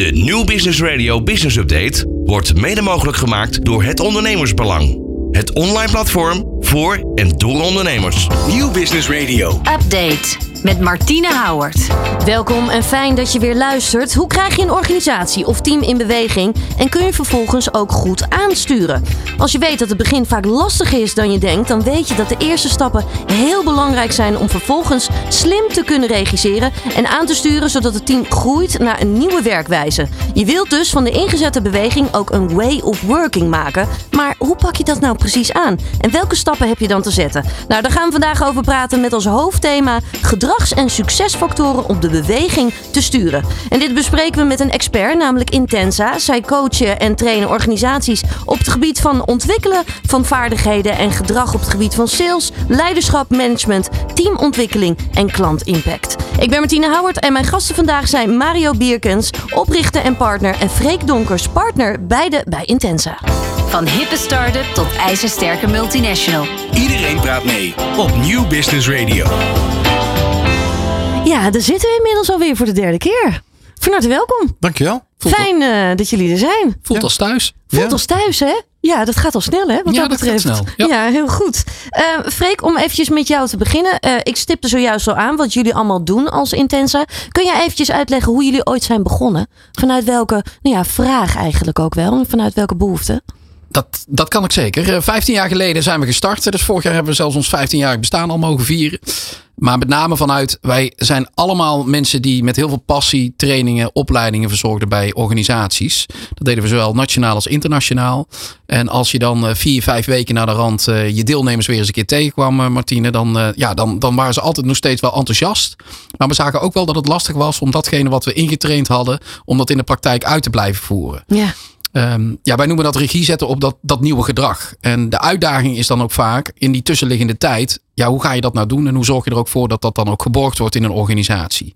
De New Business Radio Business Update wordt mede mogelijk gemaakt door het Ondernemersbelang. Het online platform voor en door ondernemers. Nieuw Business Radio. Update met Martine Houwert. Welkom en fijn dat je weer luistert. Hoe krijg je een organisatie of team in beweging en kun je vervolgens ook goed aansturen? Als je weet dat het begin vaak lastiger is dan je denkt, dan weet je dat de eerste stappen heel belangrijk zijn om vervolgens slim te kunnen regisseren en aan te sturen zodat het team groeit naar een nieuwe werkwijze. Je wilt dus van de ingezette beweging ook een way of working maken. Maar hoe pak je dat nou precies aan? En welke stappen heb je dan te zetten? Nou, daar gaan we vandaag over praten met als hoofdthema gedrag gedrags- en succesfactoren om de beweging te sturen. En dit bespreken we met een expert, namelijk Intensa. Zij coachen en trainen organisaties op het gebied van ontwikkelen van vaardigheden en gedrag op het gebied van sales, leiderschap, management, teamontwikkeling en klantimpact. Ik ben Martine Howard en mijn gasten vandaag zijn Mario Bierkens, oprichter en partner, en Freek Donkers, partner, beide bij Intensa. Van hippe start-up tot ijzersterke multinational. Iedereen praat mee op Nieuw Business Radio. Ja, daar zitten we inmiddels alweer voor de derde keer. Van harte welkom. Dankjewel. Voelt Fijn uh, dat jullie er zijn. Voelt Ja. als thuis. Voelt Ja. als thuis, hè? Ja, dat gaat al snel, hè? Wat Ja, dat dat gaat snel. Ja. Ja, heel goed. Eh Freek, om eventjes met jou te beginnen. Eh, ik stipte zojuist al aan wat jullie allemaal doen als Intensa. Kun jij eventjes uitleggen hoe jullie ooit zijn begonnen? Vanuit welke nou ja, vraag eigenlijk ook wel? Vanuit welke behoefte? Dat, dat kan ik zeker. Eh, 15 jaar geleden zijn we gestart. Dus vorig jaar hebben we zelfs ons 15-jarig bestaan al mogen vieren. Maar met name vanuit, wij zijn allemaal mensen die met heel veel passie trainingen, opleidingen verzorgden bij organisaties. Dat deden we zowel nationaal als internationaal. En als je dan eh, vier, vijf weken naar de rand eh, je deelnemers weer eens een keer tegenkwam, eh, Martine, dan, eh, ja, dan, dan waren ze altijd nog steeds wel enthousiast. Maar we zagen ook wel dat het lastig was om datgene wat we ingetraind hadden, om dat in de praktijk uit te blijven voeren. Ja, Ehm, ja, wij noemen dat regie zetten op dat, dat nieuwe gedrag. En de uitdaging is dan ook vaak in die tussenliggende tijd. Ja, hoe ga je dat nou doen? En hoe zorg je er ook voor dat dat dan ook geborgd wordt in een organisatie?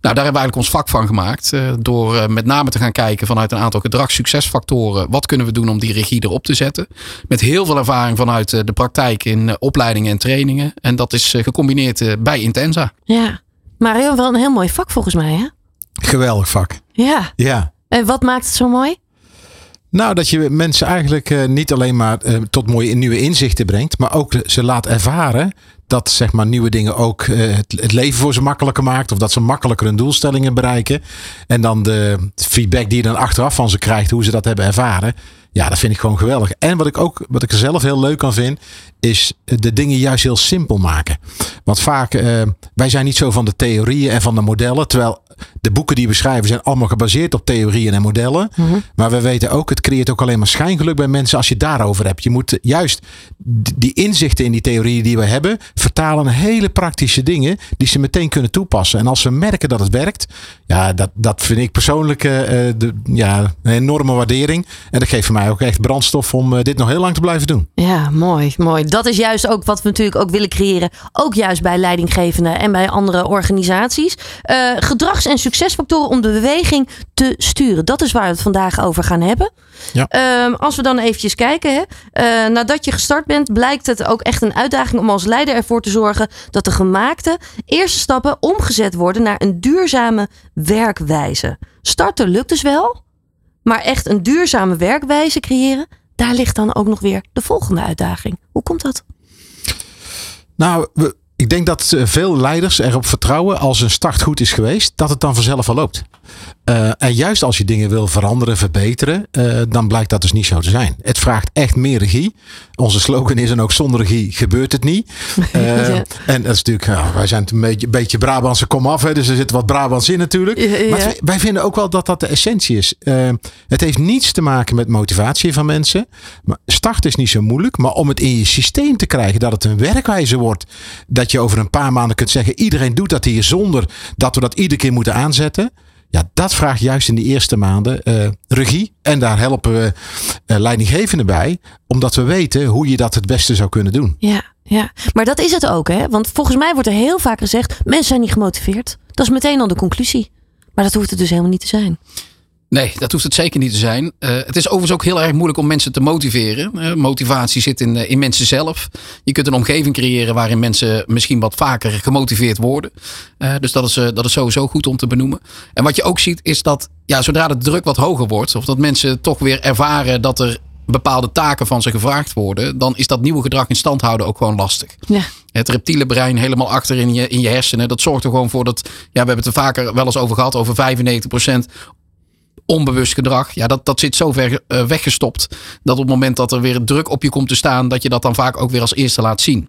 Nou, daar hebben we eigenlijk ons vak van gemaakt. eh, door eh, met name te gaan kijken vanuit een aantal gedragssuccesfactoren. Wat kunnen we doen om die regie erop te zetten? Met heel veel ervaring vanuit eh, de praktijk in eh, opleidingen en trainingen. En dat is eh, gecombineerd bij Intensa. ja. Mario, wel een heel mooi vak volgens mij, hè? Geweldig vak. Ja. Ja. En wat maakt het zo mooi? Nou, dat je mensen eigenlijk eh, niet alleen maar eh, tot mooie nieuwe inzichten brengt, maar ook ze laat ervaren dat zeg maar nieuwe dingen ook eh, het, het leven voor ze makkelijker maakt. Of dat ze makkelijker hun doelstellingen bereiken. En dan de feedback die je dan achteraf van ze krijgt, hoe ze dat hebben ervaren. Ja, dat vind ik gewoon geweldig. En wat ik ook, wat ik er zelf heel leuk aan vind, is de dingen juist heel simpel maken. Want vaak, eh, wij zijn niet zo van de theorieën en van de modellen. Terwijl de boeken die we schrijven zijn allemaal gebaseerd op theorieën en modellen. Maar we weten ook, het creëert ook alleen maar schijngeluk bij mensen als je het daarover hebt. Je moet juist die inzichten in die theorieën die we hebben, vertalen naar hele praktische dingen die ze meteen kunnen toepassen. En als we merken dat het werkt, ja, dat, dat vind ik persoonlijk eh, eh, de, ja, een enorme waardering. En dat geeft voor mij ook echt brandstof om eh, dit nog heel lang te blijven doen. Ja, mooi, mooi. Dat is juist ook wat we natuurlijk ook willen creëren. Ook juist bij leidinggevenden en bij andere organisaties. Eh, gedrags- en succesfactoren om de beweging te sturen. Dat is waar we het vandaag over gaan hebben. Ja. Ehm, als we dan eventjes kijken. Hè, eh, nadat je gestart bent, blijkt het ook echt een uitdaging om als leider ervoor te zorgen dat de gemaakte eerste stappen omgezet worden naar een duurzame werkwijze. Starten lukt dus wel, maar echt een duurzame werkwijze creëren, daar ligt dan ook nog weer de volgende uitdaging. Hoe komt dat? Nou, ik denk dat eh, veel leiders erop vertrouwen als een start goed is geweest, dat het dan vanzelf al loopt. Eh, en juist als je dingen wil veranderen, verbeteren, eh, dan blijkt dat dus niet zo te zijn. Het vraagt echt meer regie. Onze slogan is dan ook zonder regie gebeurt het niet. Eh, Ja. En dat is natuurlijk, wij zijn een beetje, beetje Brabantse komaf, hè, dus er zit wat Brabants in natuurlijk. Ja, ja. Maar wij vinden ook wel dat dat de essentie is. Het heeft niets te maken met motivatie van mensen. Maar start is niet zo moeilijk, maar om het in je systeem te krijgen dat het een werkwijze wordt, dat je over een paar maanden kunt zeggen: iedereen doet dat hier zonder dat we dat iedere keer moeten aanzetten. Ja, dat vraagt juist in die eerste maanden eh, regie. En daar helpen we eh, leidinggevenden bij. Omdat we weten hoe je dat het beste zou kunnen doen. Ja, ja, maar dat is het ook, hè? Want volgens mij wordt er heel vaak gezegd: mensen zijn niet gemotiveerd. Dat is meteen al de conclusie. Maar dat hoeft het dus helemaal niet te zijn. Nee, dat hoeft het zeker niet te zijn. Uh, het is overigens ook heel erg moeilijk om mensen te motiveren. Uh, motivatie zit in, uh, in mensen zelf. Je kunt een omgeving creëren waarin mensen misschien wat vaker gemotiveerd worden. dus dat is, dat is sowieso goed om te benoemen. En wat je ook ziet is dat ja, zodra de druk wat hoger wordt, of dat mensen toch weer ervaren dat er bepaalde taken van ze gevraagd worden, dan is dat nieuwe gedrag in stand houden ook gewoon lastig. Ja. Het reptiele brein helemaal achter in je, in je hersenen, dat zorgt er gewoon voor dat, ja, we hebben het er vaker wel eens over gehad, over 95% onbewust gedrag. Ja, dat, dat zit zo ver uh, weggestopt. Dat op het moment dat er weer druk op je komt te staan, dat je dat dan vaak ook weer als eerste laat zien.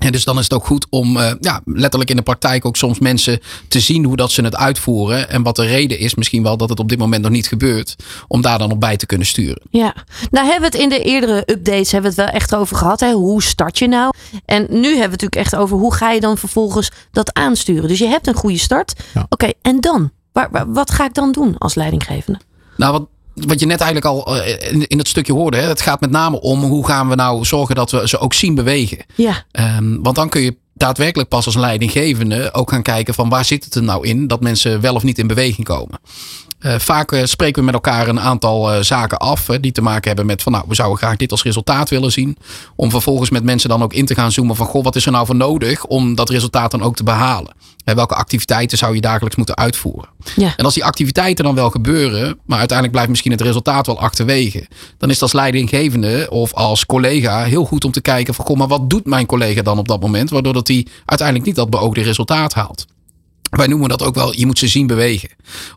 En dus dan is het ook goed om uh, ja, letterlijk in de praktijk ook soms mensen te zien hoe dat ze het uitvoeren. En wat de reden is, misschien wel dat het op dit moment nog niet gebeurt. Om daar dan op bij te kunnen sturen. Ja, nou hebben we het in de eerdere updates hebben we het wel echt over gehad. Hè? Hoe start je nou? En nu hebben we het natuurlijk echt over hoe ga je dan vervolgens dat aansturen. Dus je hebt een goede start. Ja. Oké, en dan? Waar, wat ga ik dan doen als leidinggevende? Nou, wat, wat je net eigenlijk al eh, in, in het stukje hoorde. Hè, het gaat met name om hoe gaan we nou zorgen dat we ze ook zien bewegen. Ja. Um, want dan kun je daadwerkelijk pas als leidinggevende ook gaan kijken van waar zit het er nou in dat mensen wel of niet in beweging komen. Uh, vaak uh, spreken we met elkaar een aantal uh, zaken af die te maken hebben met van nou we zouden graag dit als resultaat willen zien. Om vervolgens met mensen dan ook in te gaan zoomen van goh wat is er nou voor nodig om dat resultaat dan ook te behalen. welke activiteiten zou je dagelijks moeten uitvoeren. Ja. En als die activiteiten dan wel gebeuren, maar uiteindelijk blijft misschien het resultaat wel achterwege. Dan is het als leidinggevende of als collega heel goed om te kijken van goh maar wat doet mijn collega dan op dat moment. Waardoor dat hij uiteindelijk niet dat beoogde resultaat haalt. Wij noemen dat ook wel, je moet ze zien bewegen.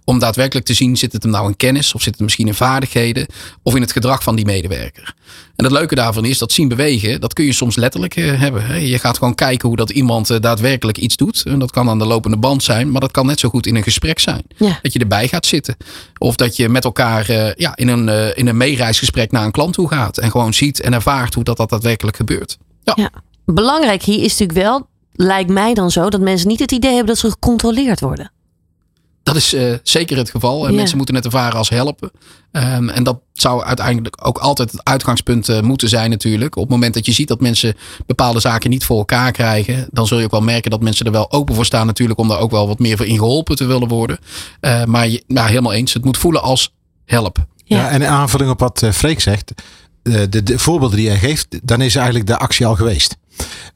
Om daadwerkelijk te zien, zit het hem nou in kennis of zit het misschien in vaardigheden of in het gedrag van die medewerker. En het leuke daarvan is dat zien bewegen, dat kun je soms letterlijk uh, hebben. Je gaat gewoon kijken hoe dat iemand uh, daadwerkelijk iets doet. En dat kan aan de lopende band zijn, maar dat kan net zo goed in een gesprek zijn. Ja. Dat je erbij gaat zitten. Of dat je met elkaar uh, ja, in een, in een meereisgesprek naar een klant toe gaat. En gewoon ziet en ervaart hoe dat, dat daadwerkelijk gebeurt. Ja. ja. Belangrijk hier is natuurlijk wel lijkt mij dan zo dat mensen niet het idee hebben dat ze gecontroleerd worden. Dat is uh, zeker het geval. En ja. mensen moeten het ervaren als helpen. Um, en dat zou uiteindelijk ook altijd het uitgangspunt uh, moeten zijn natuurlijk. Op het moment dat je ziet dat mensen bepaalde zaken niet voor elkaar krijgen. Dan zul je ook wel merken dat mensen er wel open voor staan natuurlijk. Om daar ook wel wat meer voor in geholpen te willen worden. Uh, maar je, nou, helemaal eens. Het moet voelen als help. Ja, ja en in aanvulling op wat Freek zegt. De, de, de voorbeelden die hij geeft. Dan is eigenlijk de actie al geweest.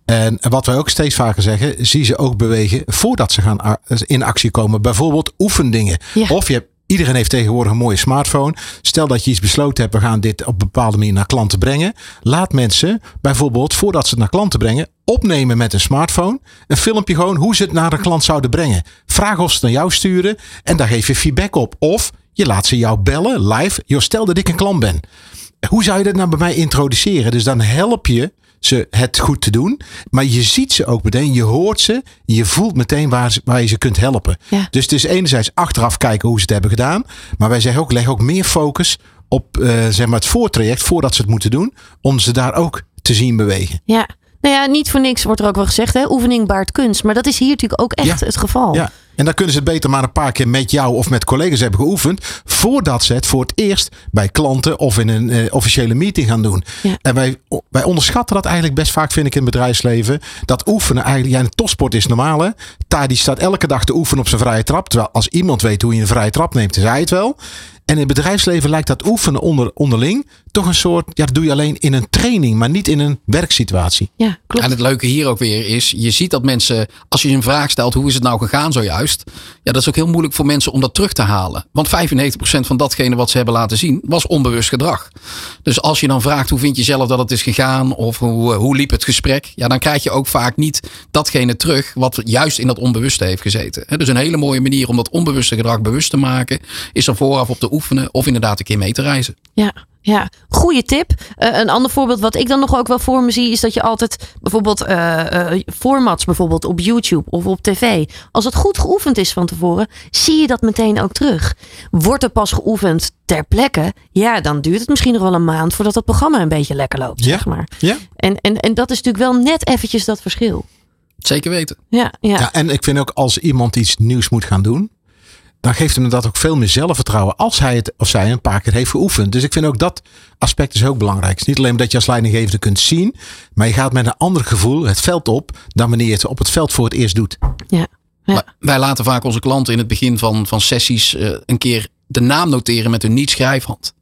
En wat wij ook steeds vaker zeggen, zie ze ook bewegen voordat ze gaan in actie komen. Bijvoorbeeld oefendingen. Ja. Of je hebt Iedereen heeft tegenwoordig een mooie smartphone. Stel dat je iets besloten hebt, we gaan dit op een bepaalde manier naar klanten brengen. Laat mensen bijvoorbeeld, voordat ze het naar klanten brengen, opnemen met een smartphone. Een filmpje gewoon hoe ze het naar de klant zouden brengen. Vraag of ze het naar jou sturen en daar geef je feedback op. Of je laat ze jou bellen live. Joh, stel dat ik een klant ben. Hoe zou je dat nou bij mij introduceren? Dus dan help je ze het goed te doen. Maar je ziet ze ook meteen, je hoort ze, je voelt meteen waar, ze, waar je ze kunt helpen. Ja. Dus het is enerzijds achteraf kijken hoe ze het hebben gedaan. Maar wij zeggen ook, leg ook meer focus op uh, zeg maar het voortraject voordat ze het moeten doen. Om ze daar ook te zien bewegen. Ja, nou ja, niet voor niks wordt er ook wel gezegd, hè? oefening baart kunst. Maar dat is hier natuurlijk ook echt Ja. het geval. Ja. En dan kunnen ze het beter maar een paar keer met jou of met collega's hebben geoefend. Voordat ze het voor het eerst bij klanten of in een eh, officiële meeting gaan doen. Ja. En wij, wij onderschatten dat eigenlijk best vaak, vind ik, in het bedrijfsleven. Dat oefenen eigenlijk, ja, een topsport is normaal. Hè? Taar die staat elke dag te oefenen op zijn vrije trap. Terwijl als iemand weet hoe je een vrije trap neemt, is hij het wel. En in het bedrijfsleven lijkt dat oefenen onder, onderling toch een soort, ja, dat doe je alleen in een training, maar niet in een werksituatie. Ja, klopt. En het leuke hier ook weer is, je ziet dat mensen, als je een vraag stelt, hoe is het nou gegaan zojuist? Ja, dat is ook heel moeilijk voor mensen om dat terug te halen. Want 95% van datgene wat ze hebben laten zien, was onbewust gedrag. Dus als je dan vraagt, hoe vind je zelf dat het is gegaan? Of hoe, hoe liep het gesprek? Ja, dan krijg je ook vaak niet datgene terug wat juist in dat onbewuste heeft gezeten. Hè, Dus een hele mooie manier om dat onbewuste gedrag bewust te maken, is er vooraf op te oefenen of inderdaad een keer mee te reizen. Ja, ja. goede tip. Eh, een ander voorbeeld wat ik dan nog ook wel voor me zie, is dat je altijd bijvoorbeeld eh, eh, formats bijvoorbeeld op YouTube of op tv. Als het goed geoefend is van tevoren, zie je dat meteen ook terug. Wordt er pas geoefend ter plekke, ja, dan duurt het misschien nog wel een maand voordat het programma een beetje lekker loopt, Ja. zeg maar. Ja. En, en, en dat is natuurlijk wel net eventjes dat verschil. Zeker weten. Ja, ja. Ja, en ik vind ook als iemand iets nieuws moet gaan doen, dan geeft hem dat ook veel meer zelfvertrouwen als hij het of zij een paar keer heeft geoefend. Dus ik vind ook dat aspect is ook belangrijk. Het is niet alleen dat je als leidinggevende kunt zien, maar je gaat met een ander gevoel het veld op dan wanneer je het op het veld voor het eerst doet. ja. Wij laten vaak onze klanten in het begin van, van sessies eh, een keer de naam noteren met hun niet-schrijfhand.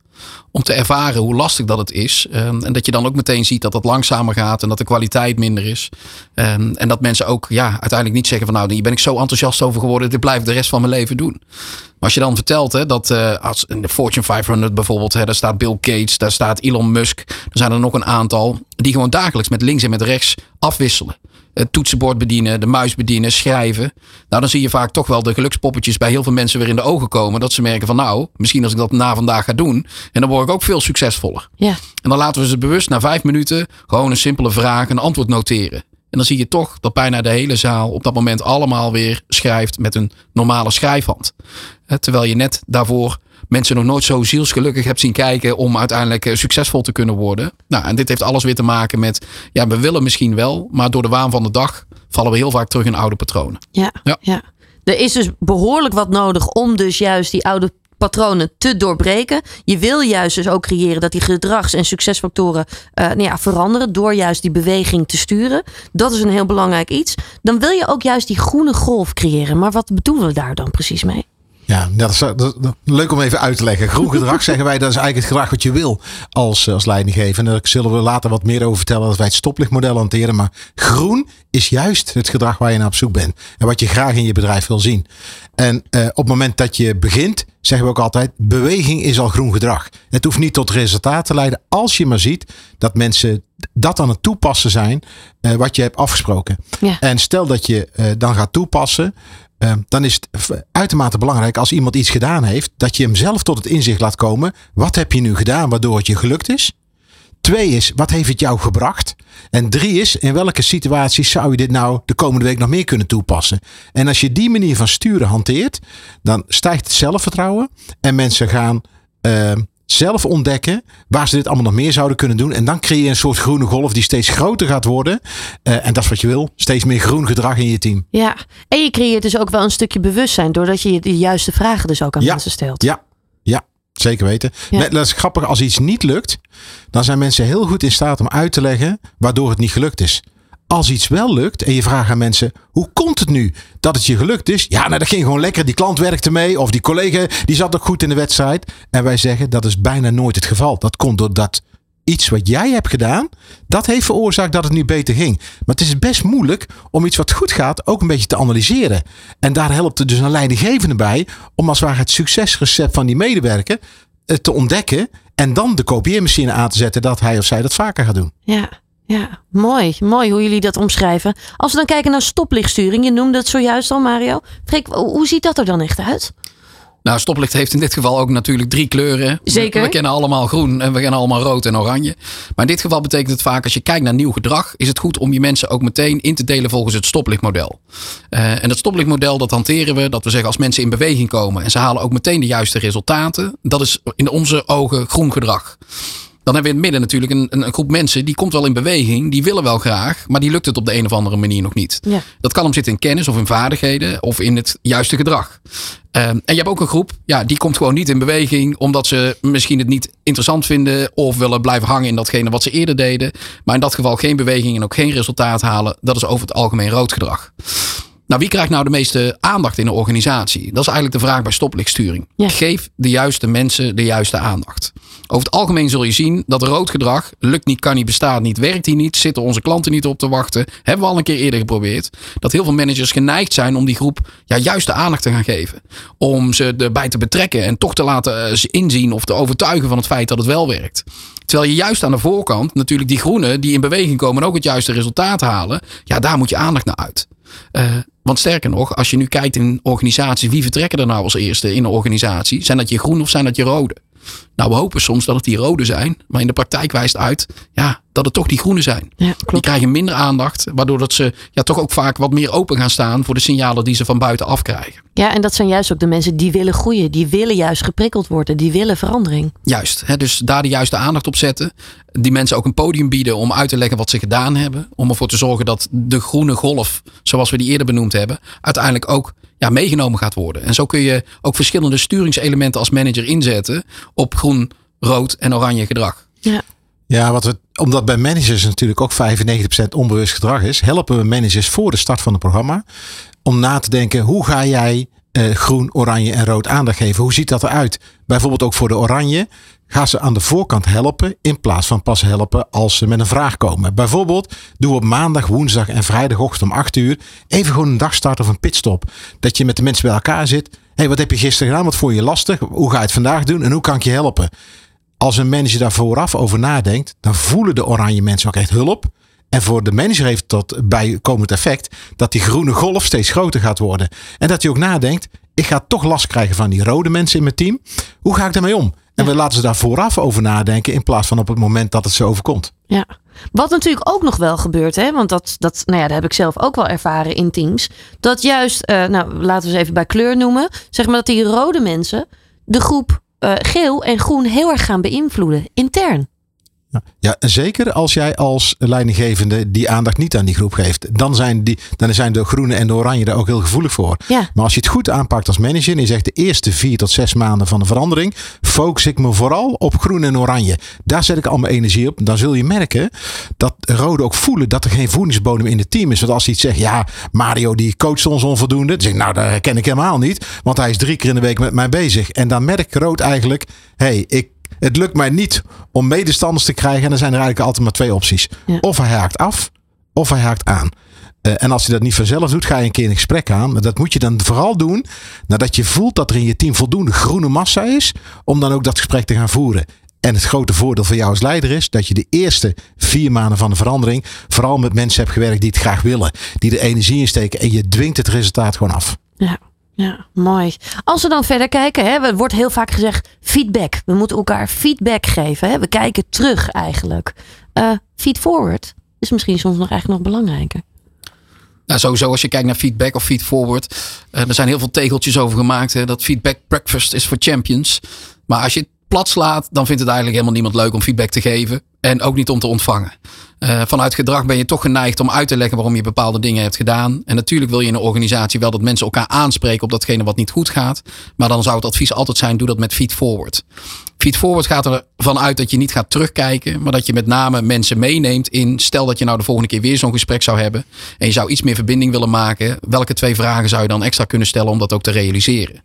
Om te ervaren hoe lastig dat het is. Ehm, en dat je dan ook meteen ziet dat het langzamer gaat en dat de kwaliteit minder is. Ehm, en dat mensen ook ja, uiteindelijk niet zeggen van nou, hier ben ik zo enthousiast over geworden, dit blijf ik de rest van mijn leven doen. Maar als je dan vertelt hè, dat uh, als in de Fortune 500 bijvoorbeeld, hè, daar staat Bill Gates, daar staat Elon Musk, er zijn er nog een aantal die gewoon dagelijks met links en met rechts afwisselen het toetsenbord bedienen, de muis bedienen, schrijven. Nou, dan zie je vaak toch wel de gelukspoppetjes bij heel veel mensen weer in de ogen komen. Dat ze merken van nou, misschien als ik dat na vandaag ga doen. En dan word ik ook veel succesvoller. Ja. En dan laten we ze bewust na vijf minuten gewoon een simpele vraag, een antwoord noteren. En dan zie je toch dat bijna de hele zaal op dat moment allemaal weer schrijft met een normale schrijfhand. Terwijl je net daarvoor mensen nog nooit zo zielsgelukkig hebt zien kijken om uiteindelijk eh, succesvol te kunnen worden. Nou, en dit heeft alles weer te maken met, ja, we willen misschien wel, maar door de waan van de dag vallen we heel vaak terug in oude patronen. Ja, ja. ja. Er is dus behoorlijk wat nodig om dus juist die oude patronen te doorbreken. Je wil juist dus ook creëren dat die gedrags- en succesfactoren uh, nou ja, veranderen door juist die beweging te sturen. Dat is een heel belangrijk iets. Dan wil je ook juist die groene golf creëren. Maar wat bedoelen we daar dan precies mee? Ja, dat is, dat leuk om even uit te leggen. Groen gedrag zeggen wij, dat is eigenlijk het gedrag wat je wil als, als leidinggever. En daar zullen we later wat meer over vertellen als wij het stoplichtmodel hanteren. Maar groen is juist het gedrag waar je naar op zoek bent. En wat je graag in je bedrijf wil zien. En eh, op het moment dat je begint, zeggen we ook altijd, beweging is al groen gedrag. Het hoeft niet tot resultaat te leiden als je maar ziet dat mensen dat aan het toepassen zijn uh, wat je hebt afgesproken. Ja. En stel dat je uh, dan gaat toepassen, dan is het uitermate belangrijk als iemand iets gedaan heeft, dat je hem zelf tot het inzicht laat komen. Wat heb je nu gedaan waardoor het je gelukt is? Twee is, wat heeft het jou gebracht? En drie is, in welke situaties zou je dit nou de komende week nog meer kunnen toepassen? En als je die manier van sturen hanteert, dan stijgt het zelfvertrouwen en mensen gaan uh, zelf ontdekken waar ze dit allemaal nog meer zouden kunnen doen. En dan creëer je een soort groene golf die steeds groter gaat worden. Uh, en dat is wat je wil. Steeds meer groen gedrag in je team. Ja, en je creëert dus ook wel een stukje bewustzijn doordat je de juiste vragen dus ook aan ja. mensen stelt. Ja, ja. Zeker weten. Ja. Net, dat is grappig. Als iets niet lukt, dan zijn mensen heel goed in staat om uit te leggen waardoor het niet gelukt is. Als iets wel lukt en je vraagt aan mensen: hoe komt het nu dat het je gelukt is? Ja, nou, dat ging gewoon lekker. Die klant werkte mee of die collega die zat ook goed in de wedstrijd. En wij zeggen dat is bijna nooit het geval. Dat komt doordat iets wat jij hebt gedaan, dat heeft veroorzaakt dat het nu beter ging. Maar het is best moeilijk om iets wat goed gaat ook een beetje te analyseren. En daar helpt er dus een leidinggevende bij om als het ware het succesrecept van die medewerker eh, te ontdekken en dan de kopieermachine aan te zetten dat hij of zij dat vaker gaat doen. Ja, ja, mooi. Mooi hoe jullie dat omschrijven. Als we dan kijken naar stoplichtsturing, je noemde het zojuist al, Mario. Freek, hoe ziet dat er dan echt uit? Nou, stoplicht heeft in dit geval ook natuurlijk drie kleuren. Zeker. We, we kennen allemaal groen en we kennen allemaal rood en oranje. Maar in dit geval betekent het vaak, als je kijkt naar nieuw gedrag, is het goed om je mensen ook meteen in te delen volgens het stoplichtmodel. Uh, en het stoplichtmodel, dat hanteren we, dat we zeggen als mensen in beweging komen en ze halen ook meteen de juiste resultaten. Dat is in onze ogen groen gedrag. Dan hebben we in het midden natuurlijk een, een, groep mensen die komt wel in beweging, die willen wel graag, maar die lukt het op de een of andere manier nog niet. Ja. Dat kan hem zitten in kennis of in vaardigheden of in het juiste gedrag. Um, en je hebt ook een groep, ja, die komt gewoon niet in beweging omdat ze misschien het niet interessant vinden of willen blijven hangen in datgene wat ze eerder deden. Maar in dat geval geen beweging en ook geen resultaat halen. Dat is over het algemeen rood gedrag. Nou, wie krijgt nou de meeste aandacht in een organisatie? Dat is eigenlijk de vraag bij stoplichtsturing. Ja. Geef de juiste mensen de juiste aandacht. Over het algemeen zul je zien dat rood gedrag lukt niet, kan niet, bestaat niet, werkt hier niet, zitten onze klanten niet op te wachten. Hebben we al een keer eerder geprobeerd. Dat heel veel managers geneigd zijn om die groep ja, juist de aandacht te gaan geven. Om ze erbij te betrekken en toch te laten uh, inzien of te overtuigen van het feit dat het wel werkt. Terwijl je juist aan de voorkant natuurlijk die groenen die in beweging komen en ook het juiste resultaat halen. Ja, daar moet je aandacht naar uit. Uh, want sterker nog, als je nu kijkt in organisaties, wie vertrekken er nou als eerste in een organisatie? Zijn dat je groen of zijn dat je rode? Nou, we hopen soms dat het die rode zijn, maar in de praktijk wijst uit ja, dat het toch die groene zijn. Ja, Die krijgen minder aandacht, waardoor dat ze ja, toch ook vaak wat meer open gaan staan voor de signalen die ze van buiten afkrijgen. Ja, en dat zijn juist ook de mensen die willen groeien. Die willen juist geprikkeld worden. Die willen verandering. Juist, hè, dus daar de juiste aandacht op zetten. Die mensen ook een podium bieden om uit te leggen wat ze gedaan hebben. Om ervoor te zorgen dat de groene golf, zoals we die eerder benoemd hebben, uiteindelijk ook ja, meegenomen gaat worden. En zo kun je ook verschillende sturingselementen als manager inzetten op groen, rood en oranje gedrag. Ja, Ja, wat we, omdat bij managers natuurlijk ook 95% onbewust gedrag is, helpen we managers voor de start van het programma om na te denken hoe ga jij eh, groen, oranje en rood aandacht geven. Hoe ziet dat eruit? Bijvoorbeeld ook voor de oranje. Ga ze aan de voorkant helpen in plaats van pas helpen als ze met een vraag komen. Bijvoorbeeld doe op maandag, woensdag en vrijdagochtend om 8 uur even gewoon een dagstart of een pitstop. Dat je met de mensen bij elkaar zit. Hé, hey, wat heb je gisteren gedaan? Wat vond je lastig? Hoe ga je het vandaag doen? En hoe kan ik je helpen? Als een manager daar vooraf over nadenkt, dan voelen de oranje mensen ook echt hulp. En voor de manager heeft dat bijkomend effect dat die groene golf steeds groter gaat worden. En dat hij ook nadenkt, ik ga toch last krijgen van die rode mensen in mijn team. Hoe ga ik daarmee om? En we laten ze daar vooraf over nadenken in plaats van op het moment dat het zo overkomt. Ja, wat natuurlijk ook nog wel gebeurt, hè, want dat, dat, nou ja, dat heb ik zelf ook wel ervaren in teams. Dat juist, uh, nou laten we ze even bij kleur noemen, zeg maar dat die rode mensen de groep uh, geel en groen heel erg gaan beïnvloeden intern. Ja, zeker als jij als leidinggevende die aandacht niet aan die groep geeft. Dan zijn, die, dan zijn de groene en de oranje daar ook heel gevoelig voor. Ja. Maar als je het goed aanpakt als manager en je zegt de eerste vier tot zes maanden van de verandering, focus ik me vooral op groen en oranje. Daar zet ik al mijn energie op. Dan zul je merken dat rode ook voelen dat er geen voedingsbodem in het team is. Want als hij iets zegt, ja, Mario die coacht ons onvoldoende. Dan zeg ik, nou, dat herken ik helemaal niet. Want hij is drie keer in de week met mij bezig. En dan merkt rood eigenlijk, hé, hey, ik het lukt mij niet om medestanders te krijgen. En dan zijn er eigenlijk altijd maar twee opties. Of hij haakt af, of hij haakt aan. Uh, en als hij dat niet vanzelf doet, ga je een keer een gesprek aan. Maar dat moet je dan vooral doen nadat je voelt dat er in je team voldoende groene massa is. Om dan ook dat gesprek te gaan voeren. En het grote voordeel voor jou als leider is dat je de eerste vier maanden van de verandering vooral met mensen hebt gewerkt die het graag willen. Die er energie in steken en je dwingt het resultaat gewoon af. Ja. Ja, mooi. Als we dan verder kijken, hè, wordt heel vaak gezegd feedback. We moeten elkaar feedback geven. Hè. We kijken terug eigenlijk. Uh, feed forward is misschien soms nog eigenlijk nog belangrijker. Nou, sowieso als je kijkt naar feedback of feed forward. Uh, er zijn heel veel tegeltjes over gemaakt. Hè, dat feedback breakfast is voor champions. Maar als je het plat slaat, dan vindt het eigenlijk helemaal niemand leuk om feedback te geven. En ook niet om te ontvangen. Uh, vanuit gedrag ben je toch geneigd om uit te leggen waarom je bepaalde dingen hebt gedaan. En natuurlijk wil je in een organisatie wel dat mensen elkaar aanspreken op datgene wat niet goed gaat. Maar dan zou het advies altijd zijn: doe dat met feed forward. Feed forward gaat ervan uit dat je niet gaat terugkijken, maar dat je met name mensen meeneemt in. Stel dat je nou de volgende keer weer zo'n gesprek zou hebben. En je zou iets meer verbinding willen maken. Welke twee vragen zou je dan extra kunnen stellen om dat ook te realiseren?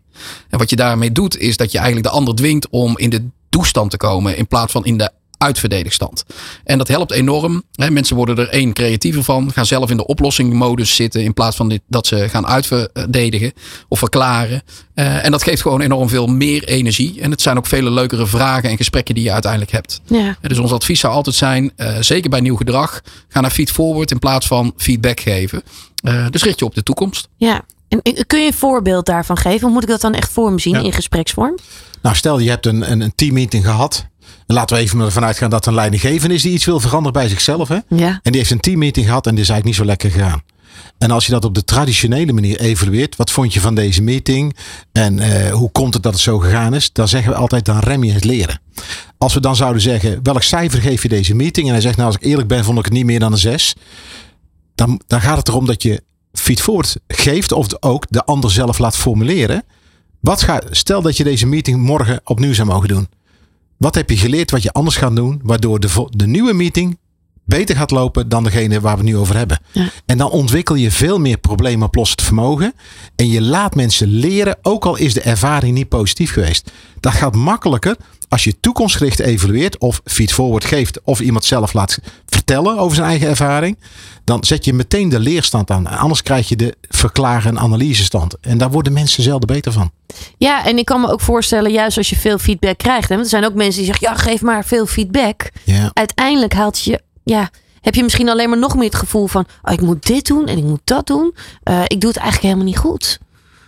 En wat je daarmee doet, is dat je eigenlijk de ander dwingt om in de toestand te komen in plaats van in de uitverdedigstand. En dat helpt enorm. Hè. Mensen worden er één creatiever van. Gaan zelf in de oplossingenmodus zitten. In plaats van dit, dat ze gaan uitverdedigen of verklaren. Uh, en dat geeft gewoon enorm veel meer energie. En het zijn ook vele leukere vragen en gesprekken die je uiteindelijk hebt. Ja. Dus ons advies zou altijd zijn. Uh, zeker bij nieuw gedrag. Ga naar feed forward in plaats van feedback geven. Uh, dus richt je op de toekomst. Ja. En kun je een voorbeeld daarvan geven? Hoe moet ik dat dan echt voor me zien ja. in gespreksvorm? Nou, stel je hebt een, een, een teammeeting gehad. Laten we even ervan uitgaan dat een leidinggevende is die iets wil veranderen bij zichzelf. Hè? Ja. En die heeft een teammeeting gehad en die is eigenlijk niet zo lekker gegaan. En als je dat op de traditionele manier evalueert, wat vond je van deze meeting en uh, hoe komt het dat het zo gegaan is, dan zeggen we altijd, dan rem je het leren. Als we dan zouden zeggen, welk cijfer geef je deze meeting? En hij zegt, nou als ik eerlijk ben, vond ik het niet meer dan een 6. Dan, dan gaat het erom dat je feedforward geeft of ook de ander zelf laat formuleren. Wat ga, stel dat je deze meeting morgen opnieuw zou mogen doen. Wat heb je geleerd wat je anders gaat doen, waardoor de, de nieuwe meeting beter gaat lopen dan degene waar we het nu over hebben. Ja. En dan ontwikkel je veel meer probleemoplossend vermogen. En je laat mensen leren, ook al is de ervaring niet positief geweest. Dat gaat makkelijker als je toekomstgericht evalueert of feedforward geeft of iemand zelf laat vertellen over zijn eigen ervaring. Dan zet je meteen de leerstand aan. Anders krijg je de verklaren- en analysestand. En daar worden mensen zelden beter van. Ja, en ik kan me ook voorstellen, juist als je veel feedback krijgt. Hè, want er zijn ook mensen die zeggen, ja, geef maar veel feedback. Ja. Uiteindelijk haalt je, ja, heb je misschien alleen maar nog meer het gevoel van, oh, ik moet dit doen en ik moet dat doen. Uh, ik doe het eigenlijk helemaal niet goed.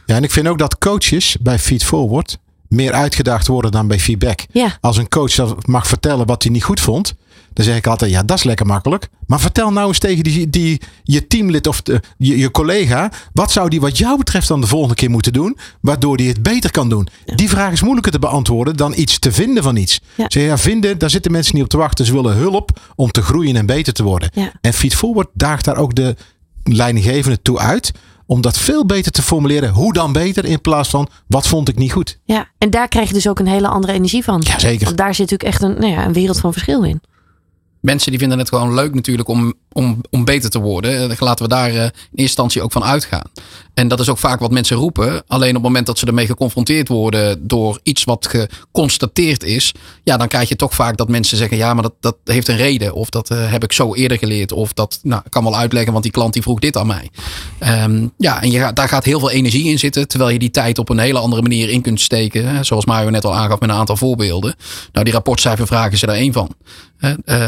Ja, en ik vind ook dat coaches bij Feedforward meer uitgedaagd worden dan bij feedback. Ja. Als een coach dat mag vertellen wat hij niet goed vond, dan zeg ik altijd, ja, dat is lekker makkelijk. Maar vertel nou eens tegen die, die, je teamlid of de, je, je collega, wat zou die wat jou betreft dan de volgende keer moeten doen, waardoor die het beter kan doen? Ja. Die vraag is moeilijker te beantwoorden dan iets te vinden van iets. Ja. Zeg, ja, vinden, daar zitten mensen niet op te wachten. Ze willen hulp om te groeien en beter te worden. Ja. En Feedforward daagt daar ook de leidinggevende toe uit om dat veel beter te formuleren. Hoe dan beter in plaats van wat vond ik niet goed. Ja, en daar krijg je dus ook een hele andere energie van. Jazeker. Want daar zit natuurlijk echt een, nou ja, een wereld van verschil in. Mensen die vinden het gewoon leuk natuurlijk om om, om beter te worden. Eh, Laten we daar eh, in eerste instantie ook van uitgaan. En dat is ook vaak wat mensen roepen. Alleen op het moment dat ze ermee geconfronteerd worden door iets wat geconstateerd is, ja, dan krijg je toch vaak dat mensen zeggen: ja, maar dat, dat heeft een reden. Of dat eh, heb ik zo eerder geleerd. Of dat nou, kan wel uitleggen, want die klant die vroeg dit aan mij. Ehm, ja, en je daar gaat heel veel energie in zitten. Terwijl je die tijd op een hele andere manier in kunt steken. Zoals Mario net al aangaf met een aantal voorbeelden. Nou, die rapportcijfervragen is er één van.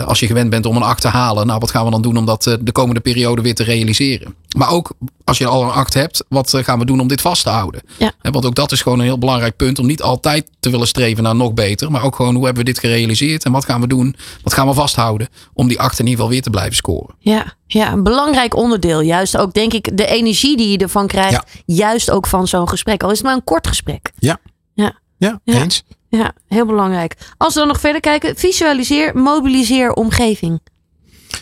Als je gewend bent om een 8 te halen, nou wat gaan we dan doen om dat uh, de komende periode weer te realiseren? Maar ook als je al een 8 hebt, wat uh, gaan we doen om dit vast te houden? Ja. want ook dat is gewoon een heel belangrijk punt om niet altijd te willen streven naar nog beter, maar ook gewoon hoe hebben we dit gerealiseerd en wat gaan we doen? Wat gaan we vasthouden om die 8 in ieder geval weer te blijven scoren? Ja, ja een belangrijk onderdeel. Juist ook denk ik de energie die je ervan krijgt, ja. juist ook van zo'n gesprek. Al is het maar een kort gesprek. Ja. Ja, ja eens. Ja, heel belangrijk. Als we dan nog verder kijken, visualiseer, mobiliseer omgeving.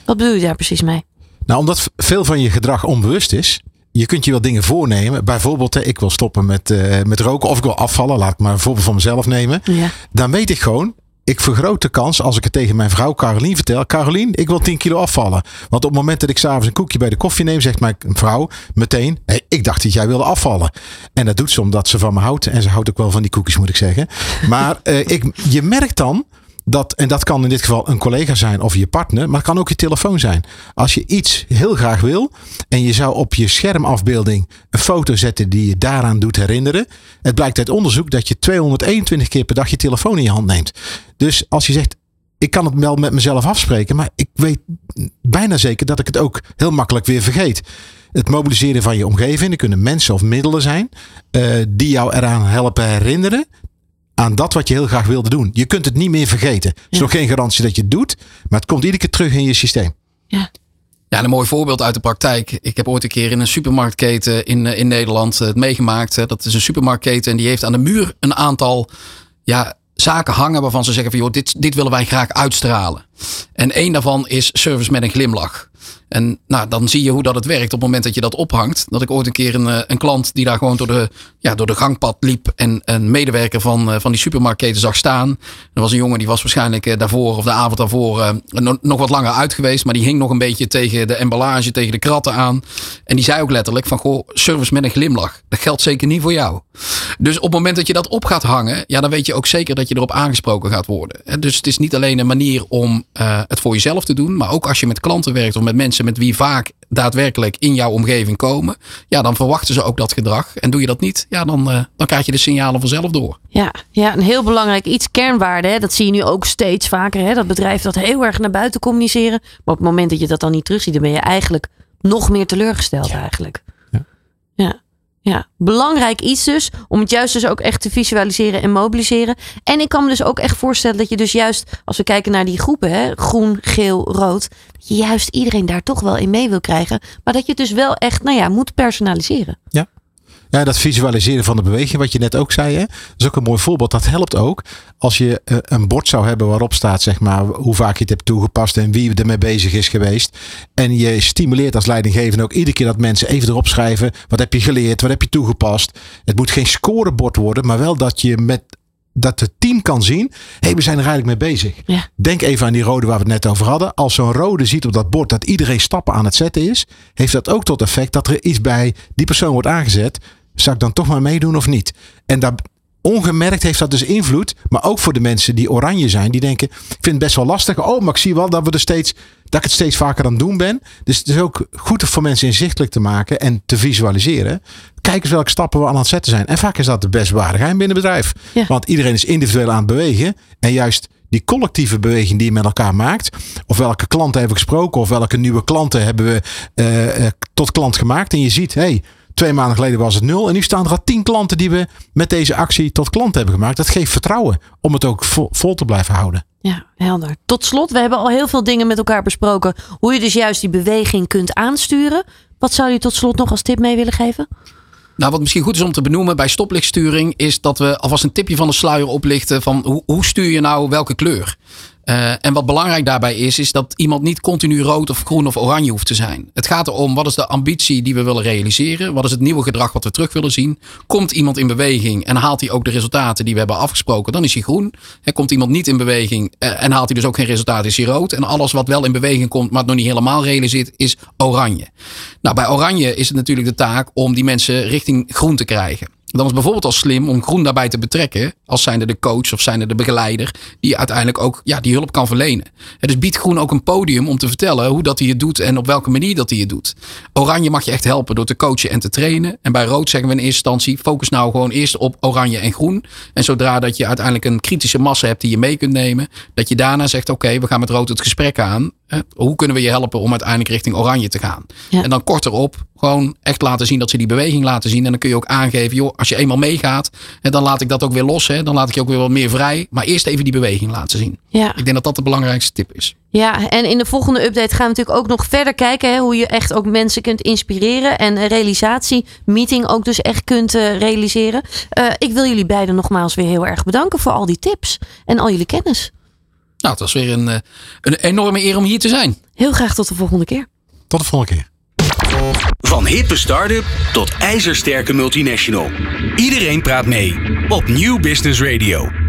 Wat bedoel je daar precies mee? Nou, omdat veel van je gedrag onbewust is. Je kunt je wel dingen voornemen. Bijvoorbeeld, ik wil stoppen met, uh, met roken of ik wil afvallen. Laat ik maar een voorbeeld van mezelf nemen. Ja. Dan weet ik gewoon, ik vergroot de kans als ik het tegen mijn vrouw Carolien vertel. Carolien, ik wil 10 kilo afvallen. Want op het moment dat ik s'avonds een koekje bij de koffie neem, zegt mijn vrouw meteen: hey, Ik dacht dat jij wilde afvallen. En dat doet ze omdat ze van me houdt. En ze houdt ook wel van die koekjes, moet ik zeggen. Maar uh, ik, je merkt dan dat, en dat kan in dit geval een collega zijn of je partner, maar het kan ook je telefoon zijn. Als je iets heel graag wil en je zou op je schermafbeelding een foto zetten die je daaraan doet herinneren. Het blijkt uit onderzoek dat je 221 keer per dag je telefoon in je hand neemt. Dus als je zegt, ik kan het wel met mezelf afspreken, maar ik weet bijna zeker dat ik het ook heel makkelijk weer vergeet. Het mobiliseren van je omgeving, er kunnen mensen of middelen zijn uh, die jou eraan helpen herinneren aan dat wat je heel graag wilde doen. Je kunt het niet meer vergeten. Er is nog geen garantie dat je het doet, maar het komt iedere keer terug in je systeem. Ja. Ja, een mooi voorbeeld uit de praktijk. Ik heb ooit een keer in een supermarktketen in, in Nederland het meegemaakt. Dat is een supermarktketen en die heeft aan de muur een aantal ja, zaken hangen waarvan ze zeggen van joh, dit, dit willen wij graag uitstralen. En één daarvan is service met een glimlach. En nou, dan zie je hoe dat het werkt op het moment dat je dat ophangt. Dat ik ooit een keer een, eh, een klant die daar gewoon door de, ja, door de gangpad liep. En een medewerker van, eh, van die supermarktketen zag staan. Er was een jongen die was waarschijnlijk eh, daarvoor of de avond daarvoor nog wat langer uit geweest. Maar die hing nog een beetje tegen de emballage, tegen de kratten aan. En die zei ook letterlijk van goh, service met een glimlach. Dat geldt zeker niet voor jou. Dus op het moment dat je dat op gaat hangen, ja, dan weet je ook zeker dat je erop aangesproken gaat worden. Dus het is niet alleen een manier om het voor jezelf te doen. Maar ook als je met klanten werkt of met mensen met wie vaak daadwerkelijk in jouw omgeving komen, ja, dan verwachten ze ook dat gedrag. En doe je dat niet, ja, dan, uh, dan krijg je de signalen vanzelf door. Ja, ja een heel belangrijk iets, kernwaarde. Hè? Dat zie je nu ook steeds vaker. Hè? Dat bedrijf dat heel erg naar buiten communiceren. Maar op het moment dat je dat dan niet terugziet, dan ben je eigenlijk nog meer teleurgesteld Ja. eigenlijk. Ja. ja. Ja, belangrijk iets dus. Om het juist dus ook echt te visualiseren en mobiliseren. En ik kan me dus ook echt voorstellen dat je dus juist, als we kijken naar die groepen, hè, groen, geel, rood, dat je juist iedereen daar toch wel in mee wil krijgen. Maar dat je het dus wel echt, nou ja, moet personaliseren. Ja, dat visualiseren van de beweging, wat je net ook zei, hè, is ook een mooi voorbeeld. Dat helpt ook als je eh, een bord zou hebben waarop staat, zeg maar, hoe vaak je het hebt toegepast en wie ermee bezig is geweest. En je stimuleert als leidinggevende ook iedere keer dat mensen even erop schrijven: wat heb je geleerd, wat heb je toegepast. Het moet geen scorebord worden, maar wel dat je met dat het team kan zien, hé, hey, we zijn er eigenlijk mee bezig. Ja. Denk even aan die rode waar we het net over hadden. Als zo'n rode ziet op dat bord dat iedereen stappen aan het zetten is, heeft dat ook tot effect dat er iets bij die persoon wordt aangezet. Zou ik dan toch maar meedoen of niet? En daar, ongemerkt heeft dat dus invloed. Maar ook voor de mensen die oranje zijn. Die denken, ik vind het best wel lastig. Oh, maar ik zie wel dat, we er steeds, dat ik het steeds vaker aan het doen ben. Dus het is ook goed voor mensen inzichtelijk te maken en te visualiseren. Kijk eens welke stappen we aan het zetten zijn. En vaak is dat de best ware geheim binnen het bedrijf. Ja. Want iedereen is individueel aan het bewegen. En juist die collectieve beweging die je met elkaar maakt. Of welke klanten hebben we gesproken. Of welke nieuwe klanten hebben we eh, eh, tot klant gemaakt. En je ziet, hé, hey, twee maanden geleden was het nul. En nu staan er al tien klanten die we met deze actie tot klant hebben gemaakt. Dat geeft vertrouwen om het ook vol, vol te blijven houden. Ja, helder. Tot slot, we hebben al heel veel dingen met elkaar besproken. Hoe je dus juist die beweging kunt aansturen. Wat zou je tot slot nog als tip mee willen geven? Nou, wat misschien goed is om te benoemen bij stoplichtsturing, is dat we alvast een tipje van de sluier oplichten van hoe, hoe stuur je nou welke kleur. Uh, en wat belangrijk daarbij is, is dat iemand niet continu rood of groen of oranje hoeft te zijn. Het gaat erom wat is de ambitie die we willen realiseren? Wat is het nieuwe gedrag wat we terug willen zien? Komt iemand in beweging en haalt hij ook de resultaten die we hebben afgesproken, dan is hij groen. En komt iemand niet in beweging uh, en haalt hij dus ook geen resultaten, is hij rood. En alles wat wel in beweging komt, maar het nog niet helemaal realiseert, is oranje. Nou, bij oranje is het natuurlijk de taak om die mensen richting groen te krijgen. Dan is bijvoorbeeld al slim om groen daarbij te betrekken. Als zijnde de coach of zijnde de begeleider. Die uiteindelijk ook ja, die hulp kan verlenen. En dus biedt groen ook een podium om te vertellen hoe dat hij het doet. En op welke manier dat hij het doet. Oranje mag je echt helpen door te coachen en te trainen. En bij rood zeggen we in eerste instantie. Focus nou gewoon eerst op oranje en groen. En zodra dat je uiteindelijk een kritische massa hebt die je mee kunt nemen. Dat je daarna zegt oké we gaan met rood het gesprek aan. Hoe kunnen we je helpen om uiteindelijk richting oranje te gaan? En dan korterop gewoon echt laten zien dat ze die beweging laten zien. En dan kun je ook aangeven, joh, als je eenmaal meegaat, dan laat ik dat ook weer los. Hè, dan laat ik je ook weer wat meer vrij. Maar eerst even die beweging laten zien. Ja. Ik denk dat dat de belangrijkste tip is. Ja, en in de volgende update gaan we natuurlijk ook nog verder kijken hè, hoe je echt ook mensen kunt inspireren en een realisatie meeting ook dus echt kunt uh, realiseren. Uh, ik wil jullie beiden nogmaals weer heel erg bedanken voor al die tips en al jullie kennis. Nou, het was weer een, een enorme eer om hier te zijn. Heel graag tot de volgende keer. Tot de volgende keer. Van hippe start-up tot ijzersterke multinational. Iedereen praat mee op Nieuw Business Radio.